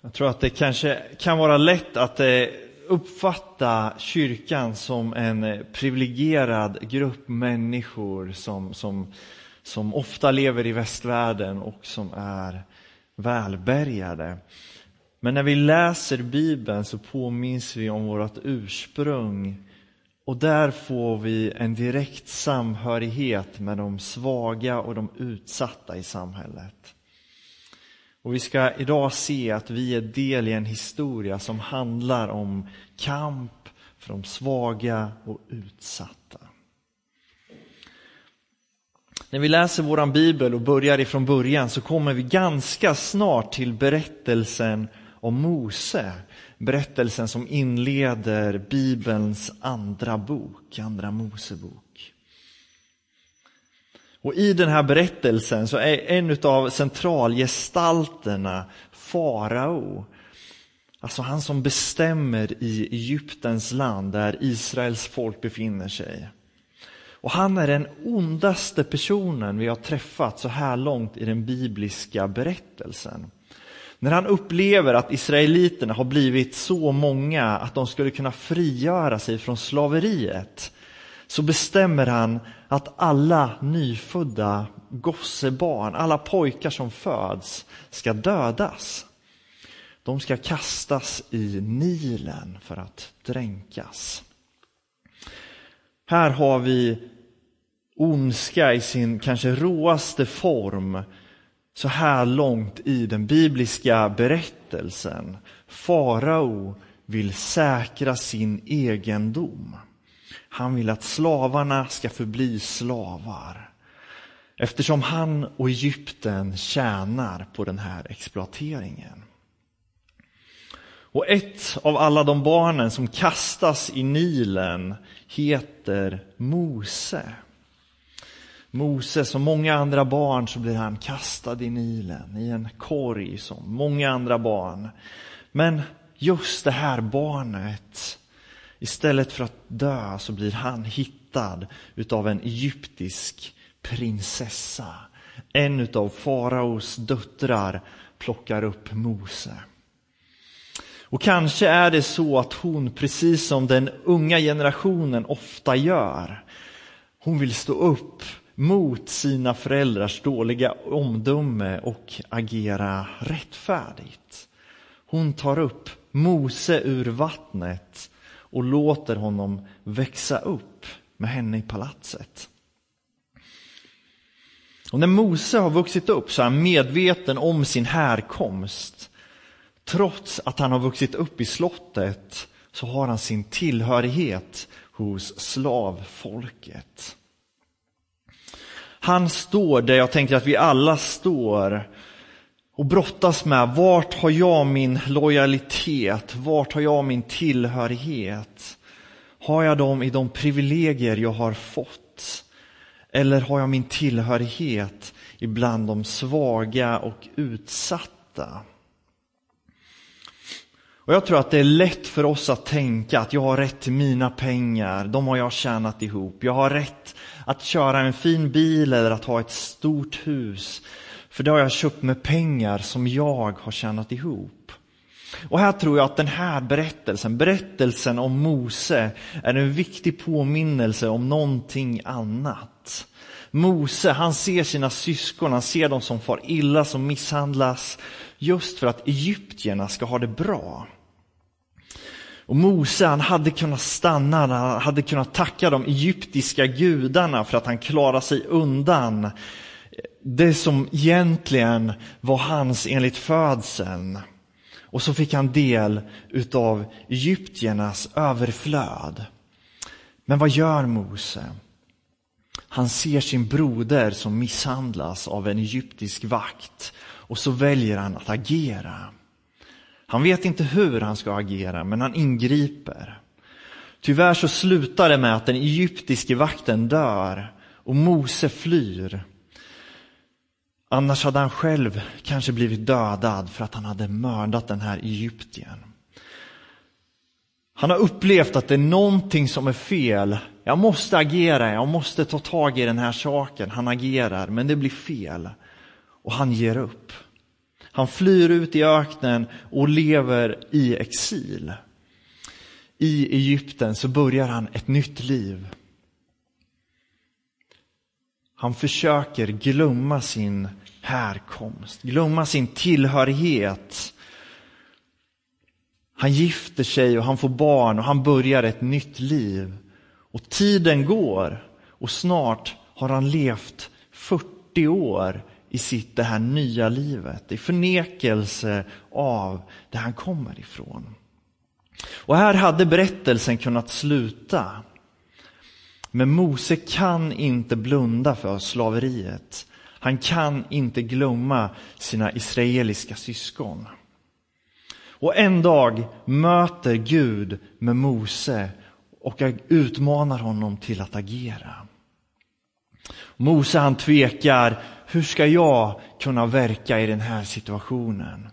Jag tror att det kanske kan vara lätt att eh, uppfatta kyrkan som en eh, privilegierad grupp människor som, som, som ofta lever i västvärlden och som är välbärgade. Men när vi läser Bibeln så påminns vi om vårt ursprung och där får vi en direkt samhörighet med de svaga och de utsatta i samhället. Och vi ska idag se att vi är del i en historia som handlar om kamp för de svaga och utsatta. När vi läser vår bibel och börjar ifrån början så kommer vi ganska snart till berättelsen om Mose. Berättelsen som inleder Bibelns andra bok, Andra Mosebok. Och i den här berättelsen så är en av centralgestalterna farao. Alltså han som bestämmer i Egyptens land där Israels folk befinner sig. Och han är den ondaste personen vi har träffat så här långt i den bibliska berättelsen. När han upplever att israeliterna har blivit så många att de skulle kunna frigöra sig från slaveriet så bestämmer han att alla nyfödda gossebarn, alla pojkar som föds, ska dödas. De ska kastas i Nilen för att dränkas. Här har vi ondska i sin kanske råaste form så här långt i den bibliska berättelsen. Farao vill säkra sin egendom. Han vill att slavarna ska förbli slavar. Eftersom han och Egypten tjänar på den här exploateringen. Och ett av alla de barnen som kastas i Nilen heter Mose. Mose, som många andra barn, så blir han kastad i Nilen, i en korg som många andra barn. Men just det här barnet Istället för att dö så blir han hittad utav en egyptisk prinsessa. En utav faraos döttrar plockar upp Mose. Och kanske är det så att hon, precis som den unga generationen ofta gör, hon vill stå upp mot sina föräldrars dåliga omdöme och agera rättfärdigt. Hon tar upp Mose ur vattnet och låter honom växa upp med henne i palatset. Och när Mose har vuxit upp så är han medveten om sin härkomst. Trots att han har vuxit upp i slottet så har han sin tillhörighet hos slavfolket. Han står där jag tänker att vi alla står och brottas med vart har jag min lojalitet, vart har jag min tillhörighet? Har jag dem i de privilegier jag har fått? Eller har jag min tillhörighet ibland de svaga och utsatta? Och Jag tror att det är lätt för oss att tänka att jag har rätt till mina pengar, de har jag tjänat ihop. Jag har rätt att köra en fin bil eller att ha ett stort hus. För det har jag köpt med pengar som jag har tjänat ihop. Och här tror jag att den här berättelsen, berättelsen om Mose, är en viktig påminnelse om någonting annat. Mose, han ser sina syskon, han ser dem som far illa, som misshandlas, just för att egyptierna ska ha det bra. Och Mose, han hade kunnat stanna, han hade kunnat tacka de egyptiska gudarna för att han klarade sig undan det som egentligen var hans enligt födseln. Och så fick han del utav egyptiernas överflöd. Men vad gör Mose? Han ser sin broder som misshandlas av en egyptisk vakt och så väljer han att agera. Han vet inte hur han ska agera, men han ingriper. Tyvärr så slutar det med att den egyptiske vakten dör och Mose flyr. Annars hade han själv kanske blivit dödad för att han hade mördat den här egyptiern. Han har upplevt att det är någonting som är fel. Jag måste agera, jag måste ta tag i den här saken. Han agerar, men det blir fel. Och han ger upp. Han flyr ut i öknen och lever i exil. I Egypten så börjar han ett nytt liv. Han försöker glömma sin härkomst, glömma sin tillhörighet. Han gifter sig och han får barn och han börjar ett nytt liv. Och tiden går och snart har han levt 40 år i sitt det här nya livet, i förnekelse av där han kommer ifrån. Och här hade berättelsen kunnat sluta. Men Mose kan inte blunda för slaveriet. Han kan inte glömma sina israeliska syskon. Och en dag möter Gud med Mose och utmanar honom till att agera. Mose han tvekar, hur ska jag kunna verka i den här situationen?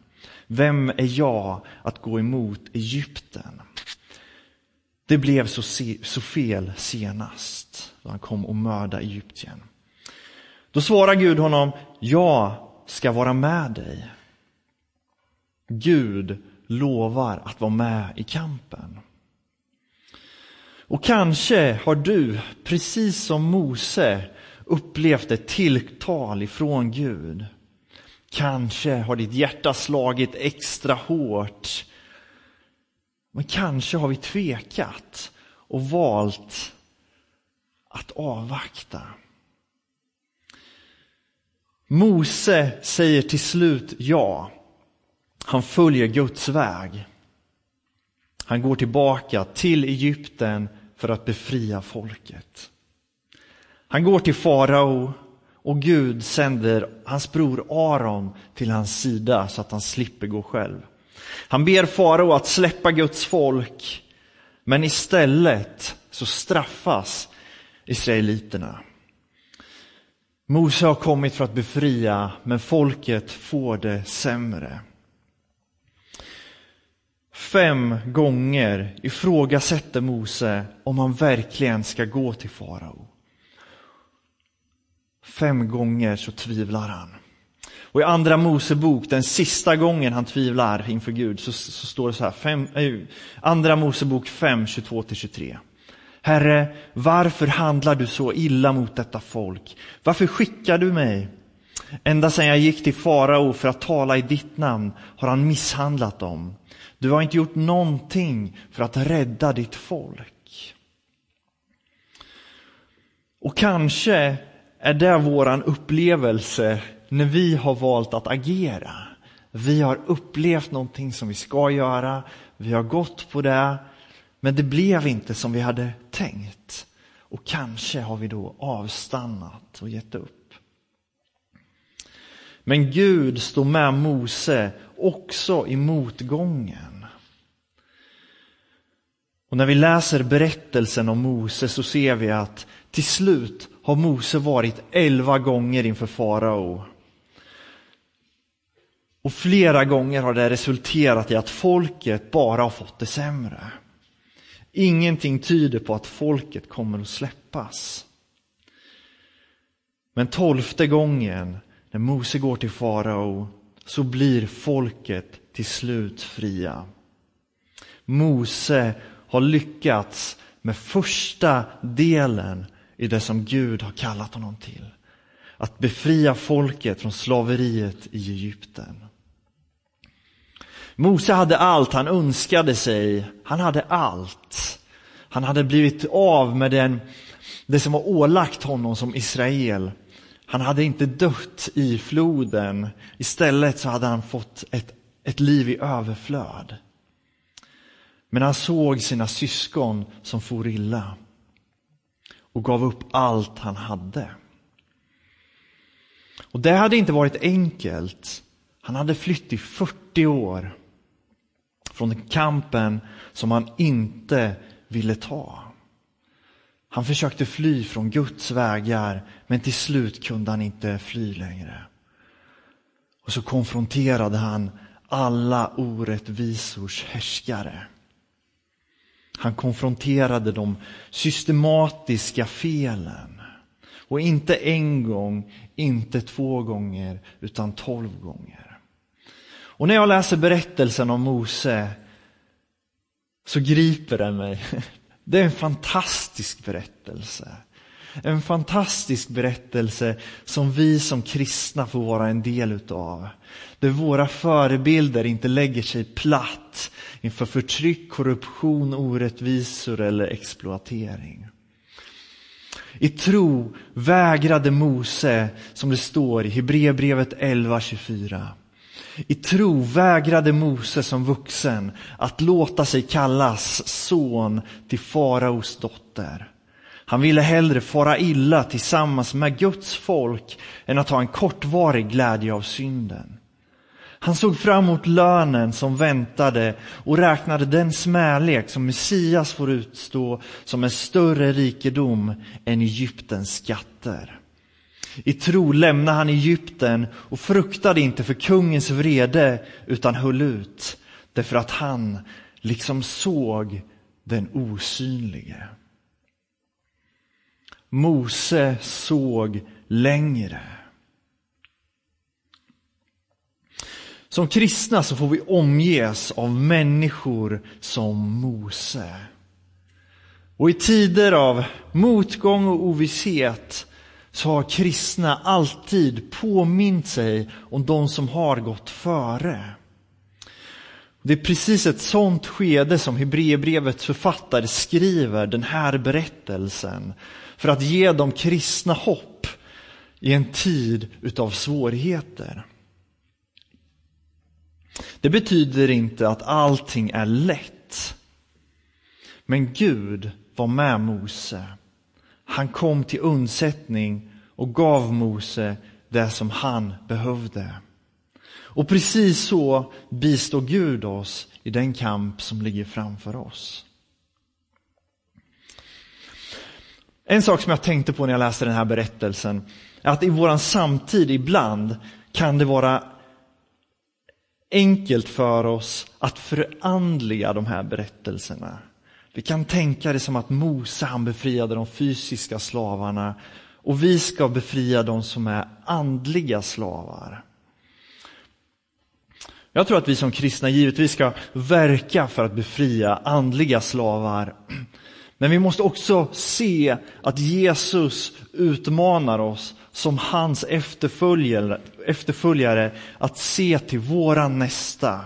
Vem är jag att gå emot Egypten? Det blev så, så fel senast, då han kom och mördade Egypten. Då svarar Gud honom, jag ska vara med dig. Gud lovar att vara med i kampen. Och kanske har du, precis som Mose, upplevt ett tilltal ifrån Gud. Kanske har ditt hjärta slagit extra hårt. Men kanske har vi tvekat och valt att avvakta. Mose säger till slut ja. Han följer Guds väg. Han går tillbaka till Egypten för att befria folket. Han går till farao och Gud sänder hans bror Aron till hans sida så att han slipper gå själv. Han ber farao att släppa Guds folk, men istället så straffas israeliterna. Mose har kommit för att befria, men folket får det sämre. Fem gånger ifrågasätter Mose om han verkligen ska gå till farao. Fem gånger så tvivlar han. Och i andra Mosebok, den sista gången han tvivlar inför Gud, så, så står det så här, fem, äh, andra Mosebok 5, 22-23. Herre, varför handlar du så illa mot detta folk? Varför skickar du mig? Ända sedan jag gick till farao för att tala i ditt namn har han misshandlat dem. Du har inte gjort någonting för att rädda ditt folk. Och kanske är det våran upplevelse när vi har valt att agera. Vi har upplevt någonting som vi ska göra, vi har gått på det, men det blev inte som vi hade tänkt. Och kanske har vi då avstannat och gett upp. Men Gud står med Mose också i motgången. Och när vi läser berättelsen om Mose så ser vi att till slut har Mose varit elva gånger inför farao. Och flera gånger har det resulterat i att folket bara har fått det sämre. Ingenting tyder på att folket kommer att släppas. Men tolfte gången, när Mose går till farao, så blir folket till slut fria. Mose har lyckats med första delen i det som Gud har kallat honom till. Att befria folket från slaveriet i Egypten. Mose hade allt han önskade sig. Han hade allt. Han hade blivit av med den, det som var ålagt honom som Israel. Han hade inte dött i floden. Istället så hade han fått ett, ett liv i överflöd. Men han såg sina syskon som for illa och gav upp allt han hade. Och det hade inte varit enkelt. Han hade flytt i 40 år från kampen som han inte ville ta. Han försökte fly från Guds vägar, men till slut kunde han inte fly längre. Och så konfronterade han alla orättvisors härskare. Han konfronterade de systematiska felen. Och inte en gång, inte två gånger, utan tolv gånger. Och när jag läser berättelsen om Mose så griper den mig. Det är en fantastisk berättelse. En fantastisk berättelse som vi som kristna får vara en del utav. Där våra förebilder inte lägger sig platt inför förtryck, korruption, orättvisor eller exploatering. I tro vägrade Mose, som det står i Hebreerbrevet 11.24. I tro vägrade Mose som vuxen att låta sig kallas son till faraos dotter. Han ville hellre fara illa tillsammans med Guds folk än att ha en kortvarig glädje av synden. Han såg fram emot lönen som väntade och räknade den smälek som Messias får utstå som en större rikedom än Egyptens skatter. I tro lämnade han Egypten och fruktade inte för kungens vrede utan höll ut därför att han liksom såg den osynlige. Mose såg längre. Som kristna så får vi omges av människor som Mose. Och i tider av motgång och ovisshet så har kristna alltid påmint sig om de som har gått före. Det är precis ett sånt skede som Hebreerbrevets författare skriver den här berättelsen för att ge de kristna hopp i en tid utav svårigheter. Det betyder inte att allting är lätt. Men Gud var med Mose. Han kom till undsättning och gav Mose det som han behövde. Och precis så bistår Gud oss i den kamp som ligger framför oss. En sak som jag tänkte på när jag läste den här berättelsen är att i våran samtid ibland kan det vara enkelt för oss att förandliga de här berättelserna. Vi kan tänka det som att Mose han befriade de fysiska slavarna och vi ska befria de som är andliga slavar. Jag tror att vi som kristna givetvis ska verka för att befria andliga slavar. Men vi måste också se att Jesus utmanar oss som hans efterföljare, efterföljare att se till våran nästa.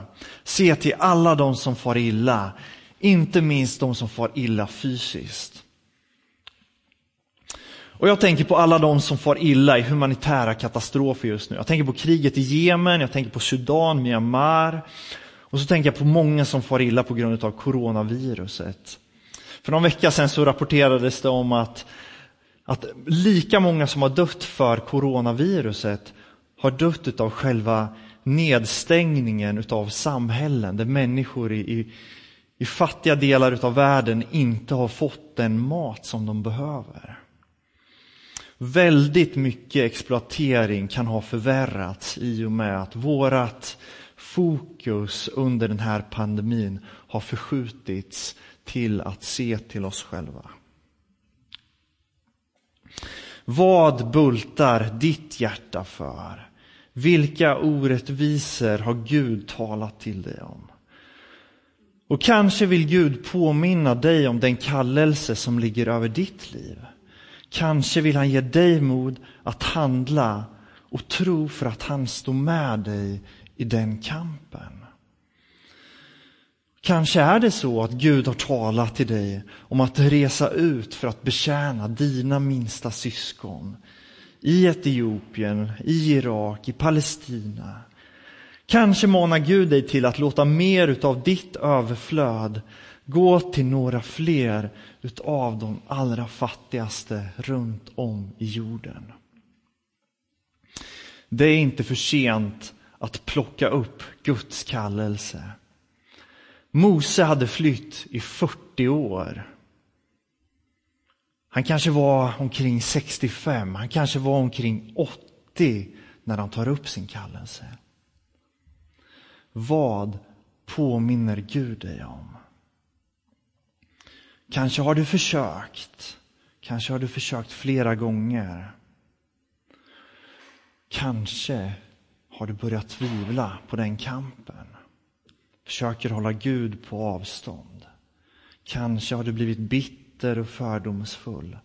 Se till alla de som far illa, inte minst de som far illa fysiskt. Och jag tänker på alla de som far illa i humanitära katastrofer just nu. Jag tänker på kriget i Jemen, jag tänker på Sudan, Myanmar. Och så tänker jag på många som far illa på grund av coronaviruset. För någon vecka sedan så rapporterades det om att, att lika många som har dött för coronaviruset har dött av själva nedstängningen av samhällen där människor i, i, i fattiga delar av världen inte har fått den mat som de behöver. Väldigt mycket exploatering kan ha förvärrats i och med att vårat fokus under den här pandemin har förskjutits till att se till oss själva. Vad bultar ditt hjärta för? Vilka orättvisor har Gud talat till dig om? Och kanske vill Gud påminna dig om den kallelse som ligger över ditt liv. Kanske vill han ge dig mod att handla och tro för att han står med dig i den kampen. Kanske är det så att Gud har talat till dig om att resa ut för att betjäna dina minsta syskon i Etiopien, i Irak, i Palestina. Kanske manar Gud dig till att låta mer utav ditt överflöd gå till några fler utav de allra fattigaste runt om i jorden. Det är inte för sent att plocka upp Guds kallelse. Mose hade flytt i 40 år. Han kanske var omkring 65, han kanske var omkring 80 när han tar upp sin kallelse. Vad påminner Gud dig om? Kanske har du försökt, kanske har du försökt flera gånger. Kanske har du börjat tvivla på den kampen. Försöker hålla Gud på avstånd. Kanske har du blivit bitter och fördomsfull.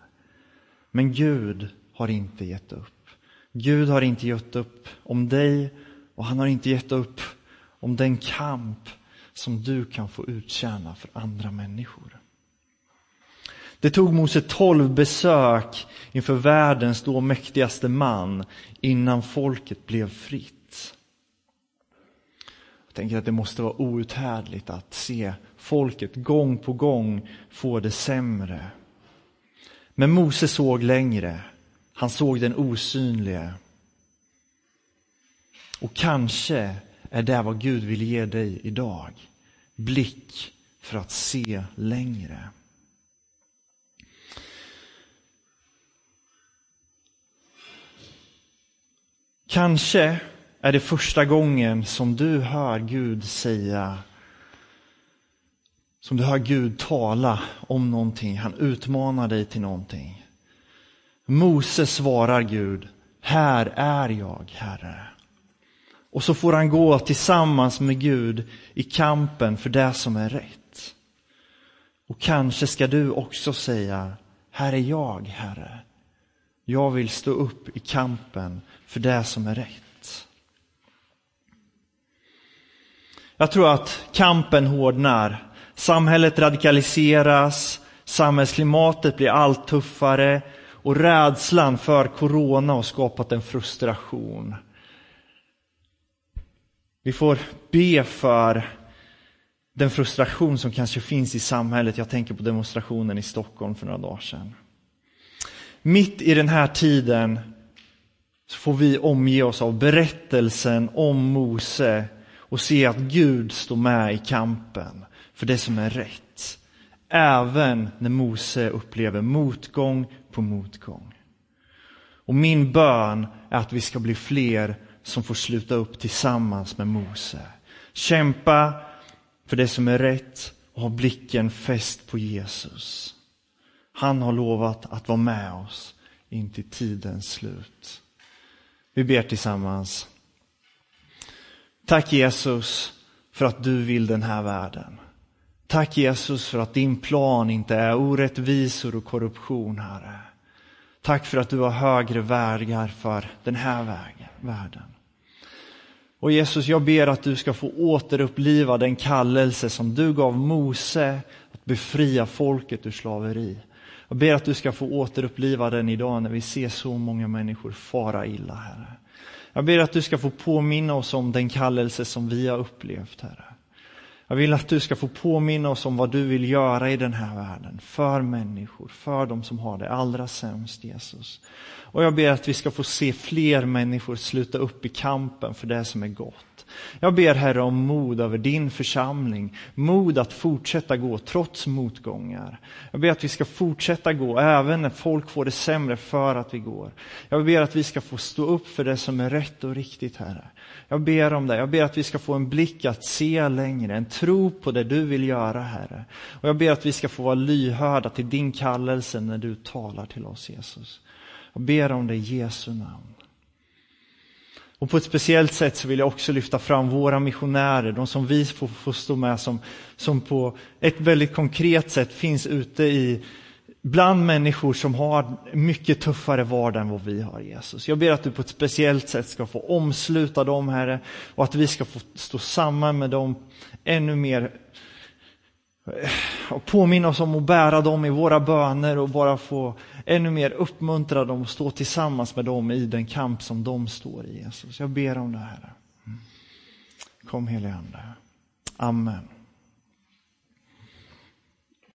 Men Gud har inte gett upp. Gud har inte gett upp om dig och han har inte gett upp om den kamp som du kan få uttjäna för andra människor. Det tog Mose tolv besök inför världens då mäktigaste man innan folket blev fritt. Jag tänker att det måste vara outhärdligt att se folket gång på gång få det sämre. Men Mose såg längre. Han såg den osynlige. Och kanske är det vad Gud vill ge dig idag. Blick för att se längre. Kanske är det första gången som du hör Gud säga, som du hör Gud tala om någonting, han utmanar dig till någonting. Mose svarar Gud, här är jag, Herre. Och så får han gå tillsammans med Gud i kampen för det som är rätt. Och kanske ska du också säga, här är jag, Herre. Jag vill stå upp i kampen för det som är rätt. Jag tror att kampen hårdnar. Samhället radikaliseras, samhällsklimatet blir allt tuffare och rädslan för corona har skapat en frustration. Vi får be för den frustration som kanske finns i samhället. Jag tänker på demonstrationen i Stockholm för några dagar sedan. Mitt i den här tiden så får vi omge oss av berättelsen om Mose och se att Gud står med i kampen för det som är rätt. Även när Mose upplever motgång på motgång. Och min bön är att vi ska bli fler som får sluta upp tillsammans med Mose. Kämpa för det som är rätt och ha blicken fäst på Jesus. Han har lovat att vara med oss in till tidens slut. Vi ber tillsammans. Tack Jesus för att du vill den här världen. Tack Jesus för att din plan inte är orättvisor och korruption, Herre. Tack för att du har högre vägar för den här vägen, världen. Och Jesus, jag ber att du ska få återuppliva den kallelse som du gav Mose att befria folket ur slaveri. Jag ber att du ska få återuppliva den idag när vi ser så många människor fara illa, Herre. Jag ber att du ska få påminna oss om den kallelse som vi har upplevt, Herre. Jag vill att du ska få påminna oss om vad du vill göra i den här världen, för människor, för de som har det allra sämst, Jesus. Och jag ber att vi ska få se fler människor sluta upp i kampen för det som är gott. Jag ber Herre om mod över din församling, mod att fortsätta gå trots motgångar. Jag ber att vi ska fortsätta gå även när folk får det sämre för att vi går. Jag ber att vi ska få stå upp för det som är rätt och riktigt Herre. Jag ber om det. Jag ber att vi ska få en blick att se längre, en tro på det du vill göra Herre. Och jag ber att vi ska få vara lyhörda till din kallelse när du talar till oss Jesus. Jag ber om det i Jesu namn. Och på ett speciellt sätt så vill jag också lyfta fram våra missionärer, de som vi får, får stå med som, som på ett väldigt konkret sätt finns ute i bland människor som har mycket tuffare vardag än vad vi har, Jesus. Jag ber att du på ett speciellt sätt ska få omsluta dem, Herre, och att vi ska få stå samman med dem ännu mer och påminna oss om att bära dem i våra böner och bara få ännu mer uppmuntra dem och stå tillsammans med dem i den kamp som de står i, Jesus. Jag ber om det, Herre. Mm. Kom helige Ande. Amen.